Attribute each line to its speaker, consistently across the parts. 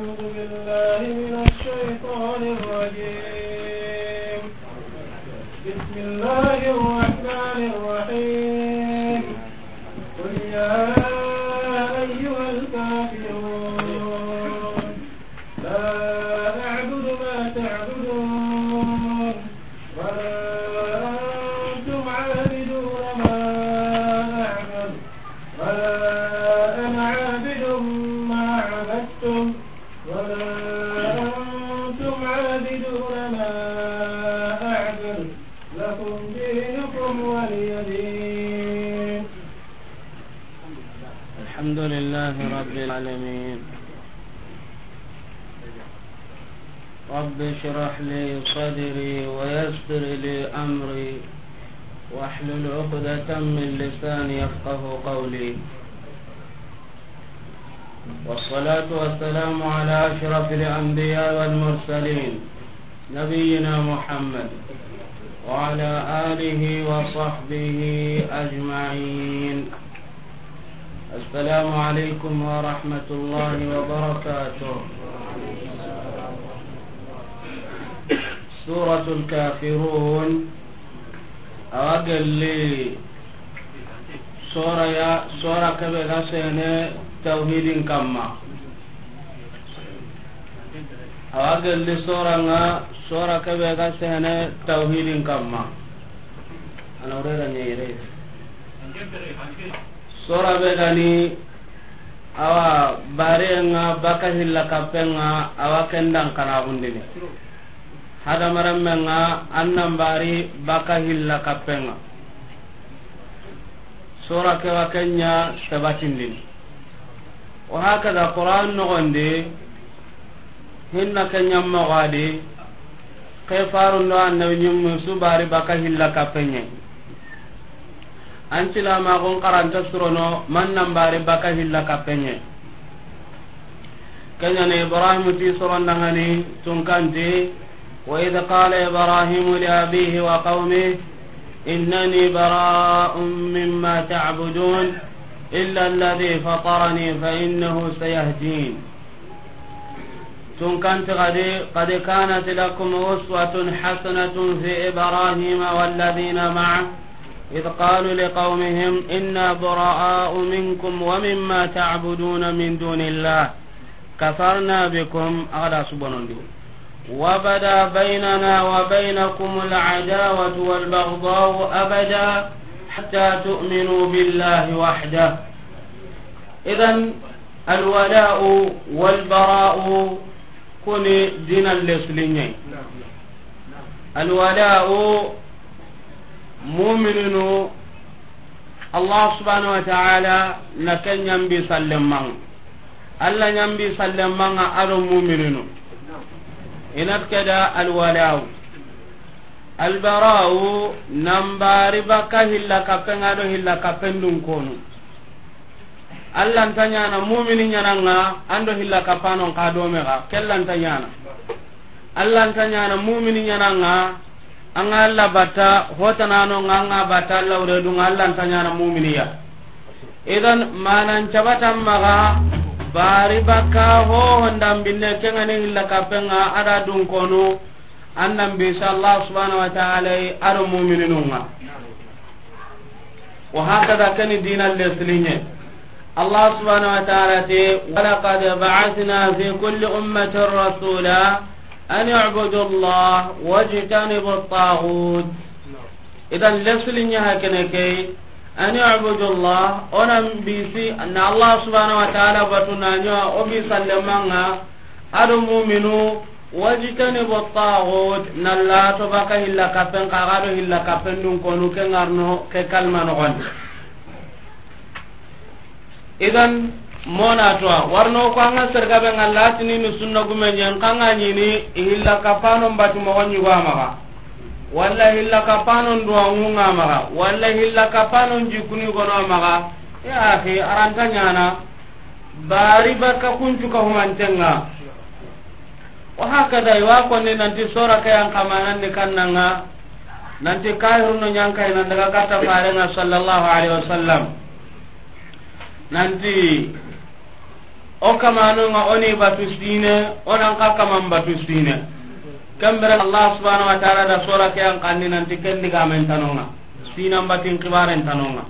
Speaker 1: أعوذ بالله
Speaker 2: الحمد لله رب العالمين. رب اشرح لي صدري ويسر لي أمري واحلل عقدة من لساني يفقه قولي. والصلاة والسلام على أشرف الأنبياء والمرسلين نبينا محمد وعلى آله وصحبه أجمعين. السلام عليكم ورحمة الله وبركاته. سورة الكافرون. أقل لي سورة يا سورة كبيرة سنة توحيد كما. أقل لي سورة سورة كبيرة سنة توحيد كما. أنا أريد أن يريد. Sora be gani awa barenga baka hilla kappenga awa kendang kana gundini hada marammenga annan bari baka hilla kappenga sora kewa kenya sabatindini wa hakada qur'an nogondi hinna kenya magadi ke farundo annabi nyimmu su bari baka hilla kappenye an silamagon karanta surono man nambari baka hilla kappenye kenyani ibrahimu ti sorondangani tunkanti wa id qala ibrahimu li abihi wa qaumih innani bara'un mimma ta'budun illa alladhi fatarani fa innahu sayahdin tunkanti qad qad kanat lakum uswatun hasanatun إذ قالوا لقومهم إنا براء منكم ومما تعبدون من دون الله. كفرنا بكم. أغلى سبحانه وبدا بيننا وبينكم العداوة والبغضاء أبدا حتى تؤمنوا بالله وحده. إذا الولاء والبراء كن دين الإسلامي الولاء mumininu allah subhanahu wa ta'ala na ken nyambi sallemman allah nyambi sallemman ado mumininu. Inat keda alwalaw albaraw nambari baka hilla kapen ado hilla kapen allah ntanyana mumini nyananga ando hilla kapanon kadome ga kellan tanyana. Allah ntanyana mumini nyananga anga an bata batta hotanano anga batta alla wure dun alla tanyana mu'miniya. Idan manan cabata maga bari baka ho hondam binne kenga ne illa kapenga ada dung kono annam bi allah subhanahu wa ta'ala aro mu'mininunga wa hakada kani subhanahu wa ta'ala te wa laqad ba'athna fi kulli ummatin رسولا an ya'budu Allah wajtanibu at-taghut idan lesulin ya hakene kai an ya'budu Allah onan bisi anna Allah subhanahu wa ta'ala batuna nya obi sallamanga adu mu'minu wajtanibu at-taghut nalla to baka hilla kapen kagado hilla mona toa warno ko anga serga be ngallati ni sunna gume nyen kanga nyini illa kapano mbati mo wanyu gama walla illa kapano ndo ngunga maga walla illa kapano jikuni gono maga ya akhi aranta nyana. Bari baka kuncu ka humantenga. Wa hakada wa ko nanti sora kayan kamanan ni kannanga. Nanti kahirno nyanka ina daga kata farenga sallallahu alaihi wasallam. Nanti o kamanonga oni batu sine onan ka kaman batu sine kambere allah subhanahu wa ta'ala da sura ke an kanni nanti kendi gamen tanonga sinan batin kibaren tanonga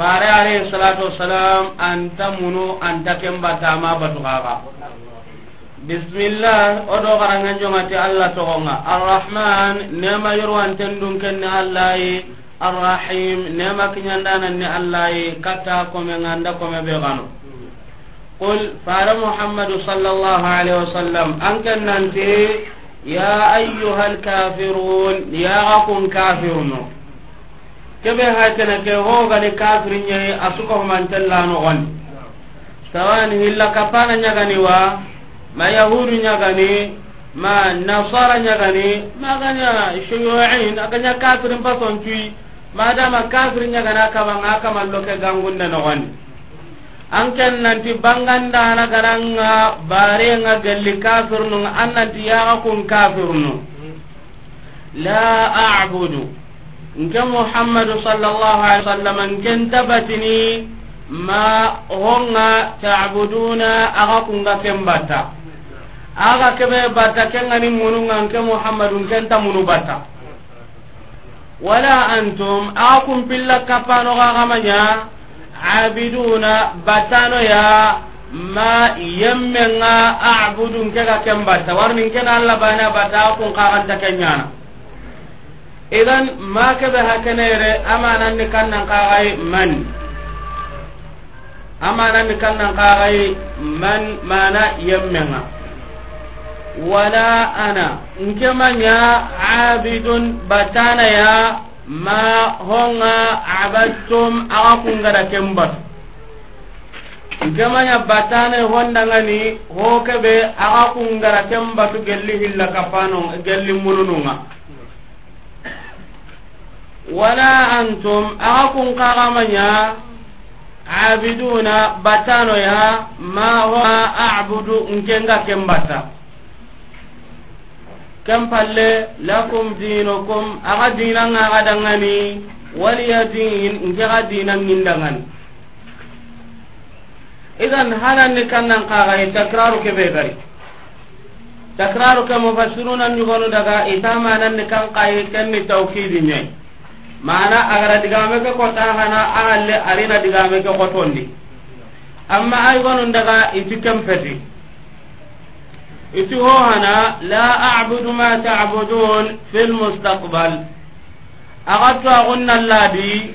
Speaker 2: fare alayhi salatu wassalam anta munu anta kembata ma batu kaga bismillah odo garangan jongati allah togonga arrahman nema yurwan tendun kenne allahi arrahim nema kinyandana ni allahi kata kome nganda kome be gano قل فار محمد صلى الله عليه وسلم أنك ننتي يا أيها الكافرون يا غكم كافرون كبه هاتنا كي هو غني كافر ني أسوكه من تلا نغني سواء هلا كفانا نغني و ما يهود نغني ما نصارى نغني ما غني شيوعين أغني كافر بصن ما دام كافر نغني كما كما لوكي غنغون نغني an ken nanti bangandana garanga barenga gelli kafirnu an nanti yaga kun kafirnu la a'budu nke muhammadu sallallahu alaihi wasallam nken tabatini ma honga ta'buduna aga kunga kembata aga kebe bata kengani mununga nke muhammadu nken ta munu bata wala antum aga kumpilla kapano ga gamanya abiduna batano ya ma yemmenga a'budu kega kem batta. Warni kena alla bana batta kun qaranta kenyana idan ma ke be hakenere amanan ni kannan qagai man. Amanan ni kannan qagai man mana yemmenga wala ana nkemanya abidun batana ya ma honga abattum aga kungada ken gamanya batane hondangani hokebe aga kungada kembatu gelli hilla kapano gelli munununga wala antum aga kunkagamanya abiduna batano ya ma honga abudu nkenga ken bata كم قال لكم دينكم أغدينا أغدنني ولي دين جغدينا غندنن إذا هذا نكنا نقاغي تكرار كبيغري تكرار كمفسرون أن يقولوا دقا إتامانا نكن قاي كن توكيد ني معنى أغرى دقامك قطاهنا أغلى أرينا دقامك قطوندي amma ay gonun daga iti kempeti abudu ma tabudun fi lmustaqbal aga to agun nalladi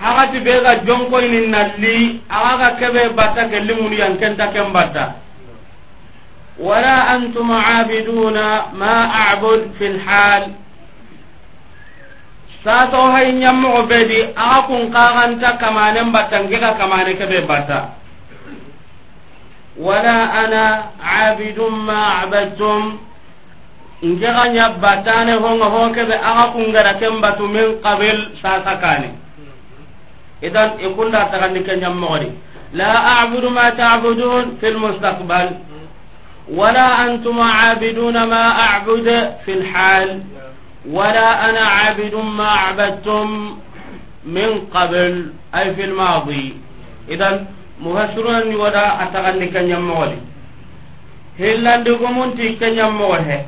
Speaker 2: hagati be ga jonkoyni nalli aga ga kebe batta gelli munu yankenta ken batta wala antum abiduna ma abud fi lhal sato hay ñammogo bedi aga kun kaganta kamanen batta ngega kamane kebe batta ولا أنا عابد ما عبدتم. إن جغن يبتاني هون هون كبه أغاكم غراكم باتو من قبل ساسكاني إذن يقول لا تغنيك نمغري لا أعبد ما تعبدون في المستقبل. ولا أنتم عابدون ما أعبد في الحال. ولا أنا عابد ما عبدتم من قبل أي في الماضي. إذن mufassiruna ni wada atagandi kanyam mogodi hillandi gumunti kanyam mogohe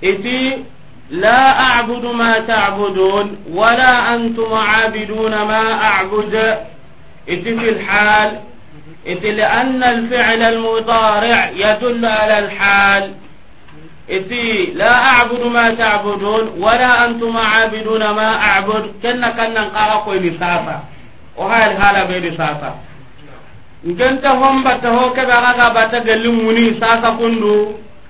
Speaker 2: iti la a'budu ma ta'budun wala antum عابدون ما أعبد iti في الحال iti لأن الفعل المضارع يدل على الحال iti لا أعبد ما تعبدون ولا أنتم عابدون ما أعبد كنا كنا نقرأ قوي ساسا o hayal hala ɓeɗi sasa nkenta hombatta ho keɓe aga ga batta gelli muni sasa kundu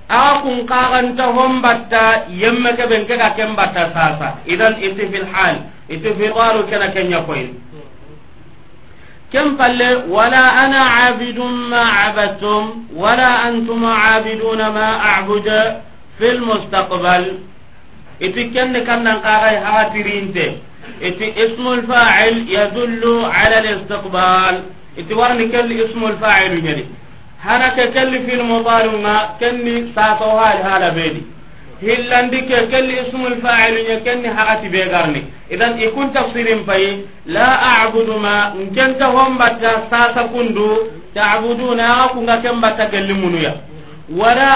Speaker 2: aga kun kaganta hombatta yemme keɓe nkega ken batta sasa idan iti fi lhal iti fi waru kena kenya koyin palle wala ana abidun ma abadtum wala antum abiduna ma abuda fi lmustaqbal iti kenne kannan kagay hatirinte iti ismu lfa'il yadullu ala listiqbal iti warni kelli ismu lfa'ilu ñadi hana ke kelli fil mudari nga kenni sato hali hala bedi hillandi ke kelli ismul fa'il nya kenni hakati be garni idan ikun tafsirin pai la a'budu ma nkenta hombata sasa kundu ta'buduna aku nga kembata gelli munuya wala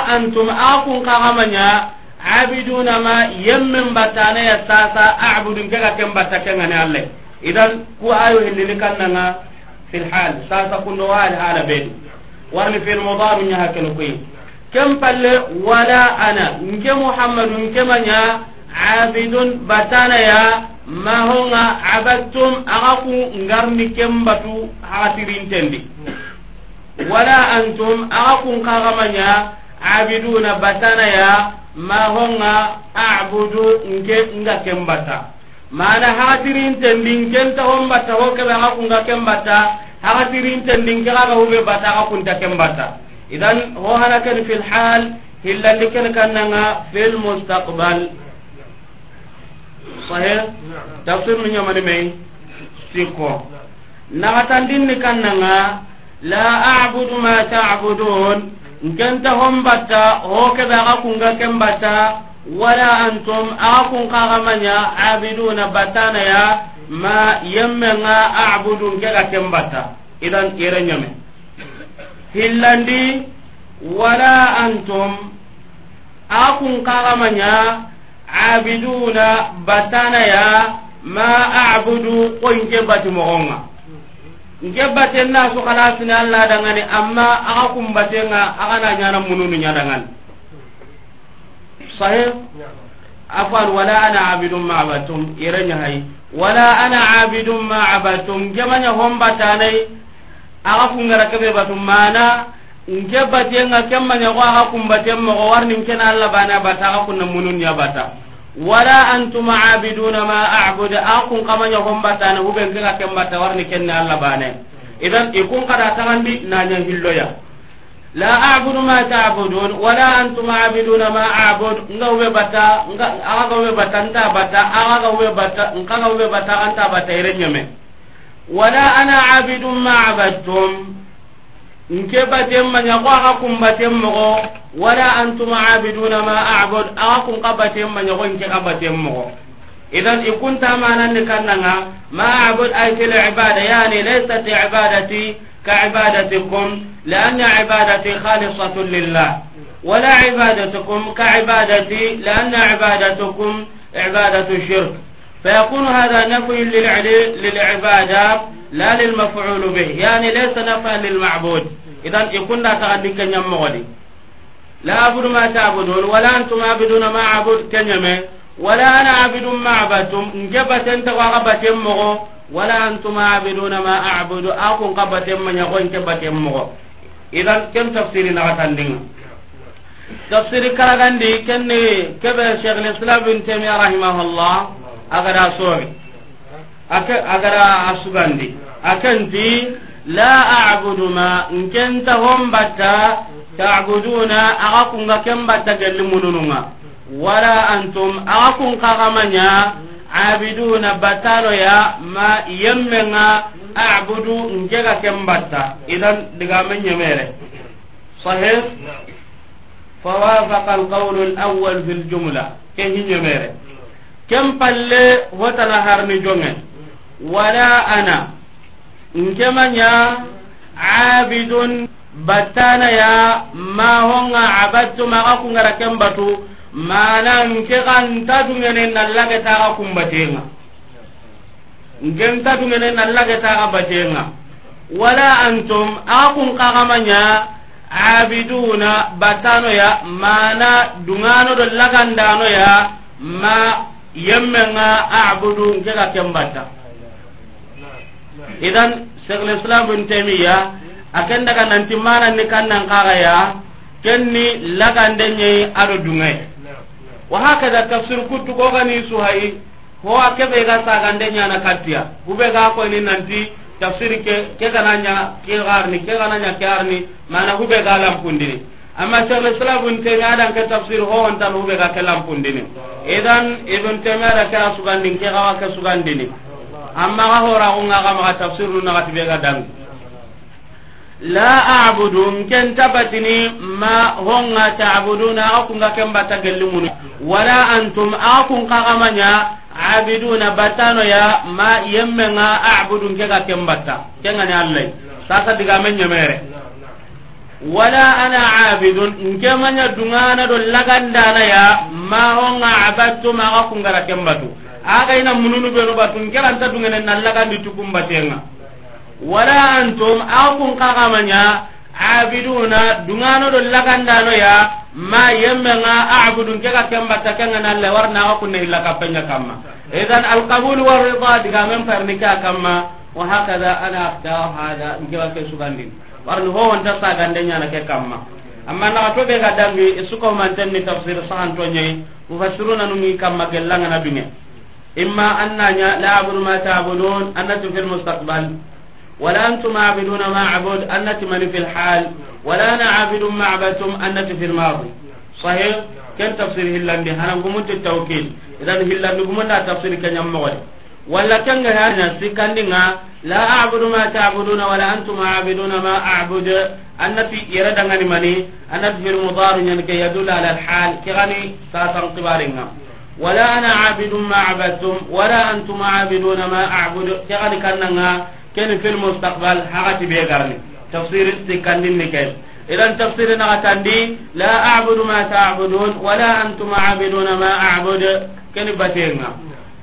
Speaker 2: abiduna ma yemmen batana ya sasa a'budu ngaka kembata kengane alle. Idan ku ayo hillini kannanga fil hal sasa kundu wal hala be warni fil mudari nya hakenu kuyi. Kem palle wala ana nke muhammadu nke abidun batana ya mahonga abattum aga ku ngarni kembatu hatirintendi wala antum aga ku kagamanya abiduna batana ya mahonga abudu nke nga kembata mana hatirintendi nkenta hombata hokebe aga ku nga kembata hatirintendi nke aga hube bata aga kunta kembata idan ho hana ken fil hal hillandi ken kannanga fil mustaqbal sahih tafsir nu nyamani mai sikko nagatandin ni kannanga la a'budu ma ta'budun nkenta hon batta hokeɓe aga kunga ken batta wala antum aga kun kagamanya abiduna battanaya ma yemmenga abudu nkega ken batta. Idan ire ñame hillandi wala antum aga kun kagamanya abiduna battanaya ma abudu koyinke bati mogonga. nke baten na su kana sini Allah dangane amma aka kumbate nga aka na nyana mununu nya dangane sahih afan wala ana abidun ma abatum irenya hay wala ana abidun ma abatum jamanya hombatanai aka kungara kebe batum. Mana nke baten nga kemanya ko aka kumbate mo warni kena Allah bana bata aka kunna munun nya bata wala antum abiduna ma a'budu. An kun kama nya gombata na hube ngaka kembata warni kenna alla bane. Idan ikun kada tangandi nanya hilloya. La a'budu ma ta'budun wala antum abiduna ma a'bud nga hube bata nga aga hube bata nta bata aga hube bata nga hube bata anta bata irenyame wala ana abidun ma abadtum. Nke batem ma nya ko aka kum batem mo wala antum abiduna ma a'bud aka kum ka batem ma nya ko nke ka batem mo idan ikunta manan ni kannanga ma a'bud ay fil ibada yani laysat ibadati ka ibadatikum لأن عبادتي خالصة لله ولا عبادتكم كعبادتي لأن عبادتكم عبادة الشرك فيكون هذا نفي للعبادة لا للمفعول به. يعني ليس نفيا للمعبود. إذا يكون تغدي كن يمغدي لا أعبد ما تعبدون ولا أنتم عابدون ما عبد كن ولا أنا عابد ما عبدتم. نجبت أنت وغبت يمغو. ولا أنتم عابدون ما أعبد. أكون قبت يمغو يقول كبت يمغو. إذا كم تفسير نغتندين تفسير كراغندي كن كبه شيخ الإسلام بن تيمية رحمه الله. agada soori agada asugandi akanti la abudu ma nkenta hombatta tabuduna aga kunga ken batta gelli munununga wala antum aga kun kagamanya abiduna bataloya ma yemmenga abudu nkega ken batta idan digame nyemere sahih فوافق القول الأول في الجملة كهي نميره kem palle hotana harni jonge wala ana. Nkemanya abidun battana ya ma honga abattu maga kungara kembatu mana nke kanta dungene nallage taga kumbatenga. Ngenta dungene nallage taga batenga. Wala antum akun kagamanya abiduna batano ya mana dungano do lagandano ya ma yemmenga abudu nke ga kembata. idan sheikh lislam bin taymiya akan daga nanti mana ni kannan kaga ya kenni lagande nyai ado dungai wa hakada tafsir kutu ko gani suhai ho akebe ga sagande nyana katia ube ga ko ni nanti tafsir ke ke gananya ke garni ke gananya ke garni mana ube ga lampundini. Amma sheikh lislam bin taymiya dan ke tafsir ho on tan ube ga ke lampundini. Idan ibn taymiya da ka sugandin ke gawa ka sugandini. amma ga hora ko nga ga ma tafsir nu na tibe ga dang. La a'budu ken tabatini ma honga ta'buduna akunga ken bata gellimun wala antum akun qagamanya abiduna batano ya ma yemmenga a'budu ke kembata kengani allah sasa diga men nyemere. Wala ana abidun nke manya dungana do lagandana ya ma honga abattu ma akunga ra ken aga ina mununu be no batun kelan ta dungene nalla kan ditukum wala antum akun kagamanya abiduna dungano do lagandano ya ma yemmenga abudun kega kembata kenga nalle warna ko kunne illa kapenya kamma. Idan alqabul wa ridha diga men parnika kamma wa hakada ana akhtar hada ngewa ke sugandi. Warni ho wonta sagande nyana ke kamma. Amma na to be ga dangi isuko man tan tafsir sahan to nyai mufassiruna nungi kamma gelanga na binge. Imma annanya la abudu ma ta'budun annatu fil mustaqbal ولا أنتم عابدون ما عبد أنت من في الحال ولا أنا عابد ما عبدتم أنت في الماضي. صحيح؟ كم تفسير هلاندي هنا قمت التوكيد إذا هلاندي قمنا تفسير كن يمغل ولا كان هنا سكندنا لا أعبد ما تعبدون ولا أنتم عابدون ما أعبد. أنت يردغني مني أنت في المضار يدل على الحال. كغني ساتن قبارنا ولا أنا عابد ما عبدتم ولا أنتم عابدون ما أعبد. كغل كننا كن في المستقبل حقت بيغرني. تفسير استكن كيف إذا تفسير عندي لا أعبد ما تعبدون ولا أنتم عابدون ما أعبد. كن بتيغنا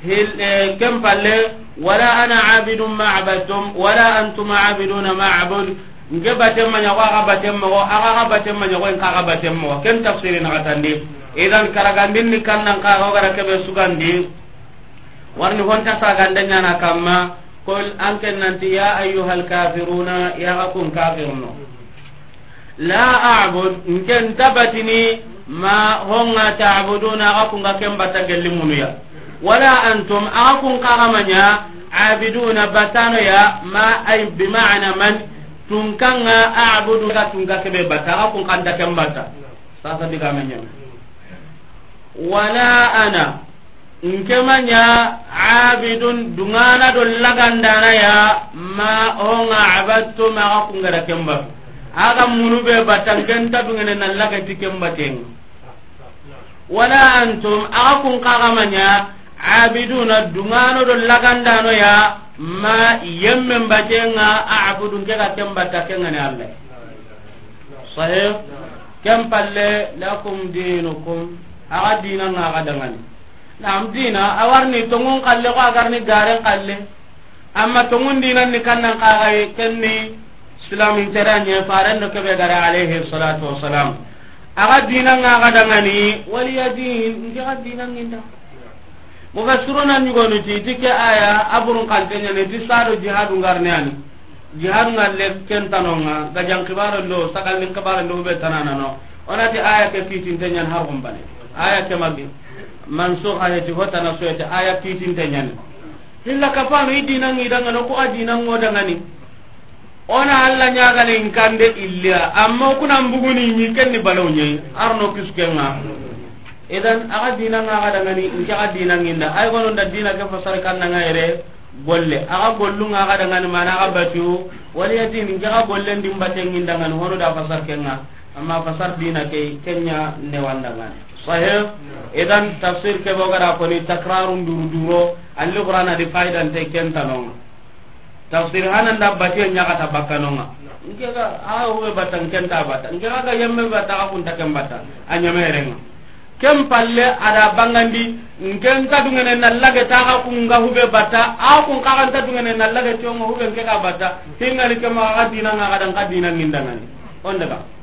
Speaker 2: إيه، كم فلي ولا أنا عابد ما عبدتم ولا أنتم عابدون ما أعبد. نجبتم من يغغبتم وغغبتم من يغغبتم وكم تفسير نغتن idan karagandin ni kannan ka ga gara kebe sugandi warni honta sa gandanya na kamma قل أنك أنت يا أيها الكافرون يا أكون كافرون لا أعبد إن كنت تبتني ما هم تعبدون أكون كم بتكلمون ولا أنتم أكون كرمنيا عابدون بتانو يا ما أي بمعنى من tunkanga a'budu ka tunka kebe bata akun kanda kembata sasa dikamenya wala ana nkemanya abidun dungana do lagandana ya ma onga abattu ma ka kungara kemba. Aga munube batan kenta dungene na laga ti kemba ten wala antum aga kun kagamanya abiduna dungano do lagandano ya ma yemme batenga abudun ke ka kemba ta kenga ne Allah. Sahih? Kem palle lakum dinukum. aga dina nga aga dangani. Nam dina awarni tongun kalle ko agarni garen kalle. Amma tongun dina ni kannan kaga kenni islamin teranye faran do kebe gare alaihi salatu wassalam. Aga dina nga aga dangani waliya din ngi aga dina nginda. Mufassiruna ñugonu ti ti ke aya aburun kanteñani ti sado jihadu ngarneani jihadu ngalle kentanonga gajan kibaro ndo sagalin kibaro ndo tanana no. Onati aya ke fitin tenyan har gumbane aya kemagi. Mansukha heti hotana soyete aya kitinte ñani hilla kafano i dinangidangano ko a dinangodangani ona allah ñagane inkande illia amma kuna mbuguni ñi kenni balaw ñayi arno kiskenga. Idan aga dinanga aga dangani nke aga dinanginda. Ay gononda dina ke fasar kannanga yere golle. Aga gollunga aga dangani mana aga batiu waliyatini nke aga gollendimbate ngindangani hono da fasar kenga. amma fasar dina ke kenya ne wandangane sahih? Idan tafsir ke bogara ko ni takrarun duru duro alli qur'ana di faidan te kenta non tafsir hanan da bati nya kata bakkanonga ngega a ho batan kenta bata. Ngega ga yemme bata ka kun ta kembata anya merenga kem palle ada bangandi ngen ta dungene na lage ta ka kun ga hube bata. A kun ka kan ta dungene na lage tiongo hube ngeka bata. Tingali kema ga dina nga ka kadina ngindangani on daga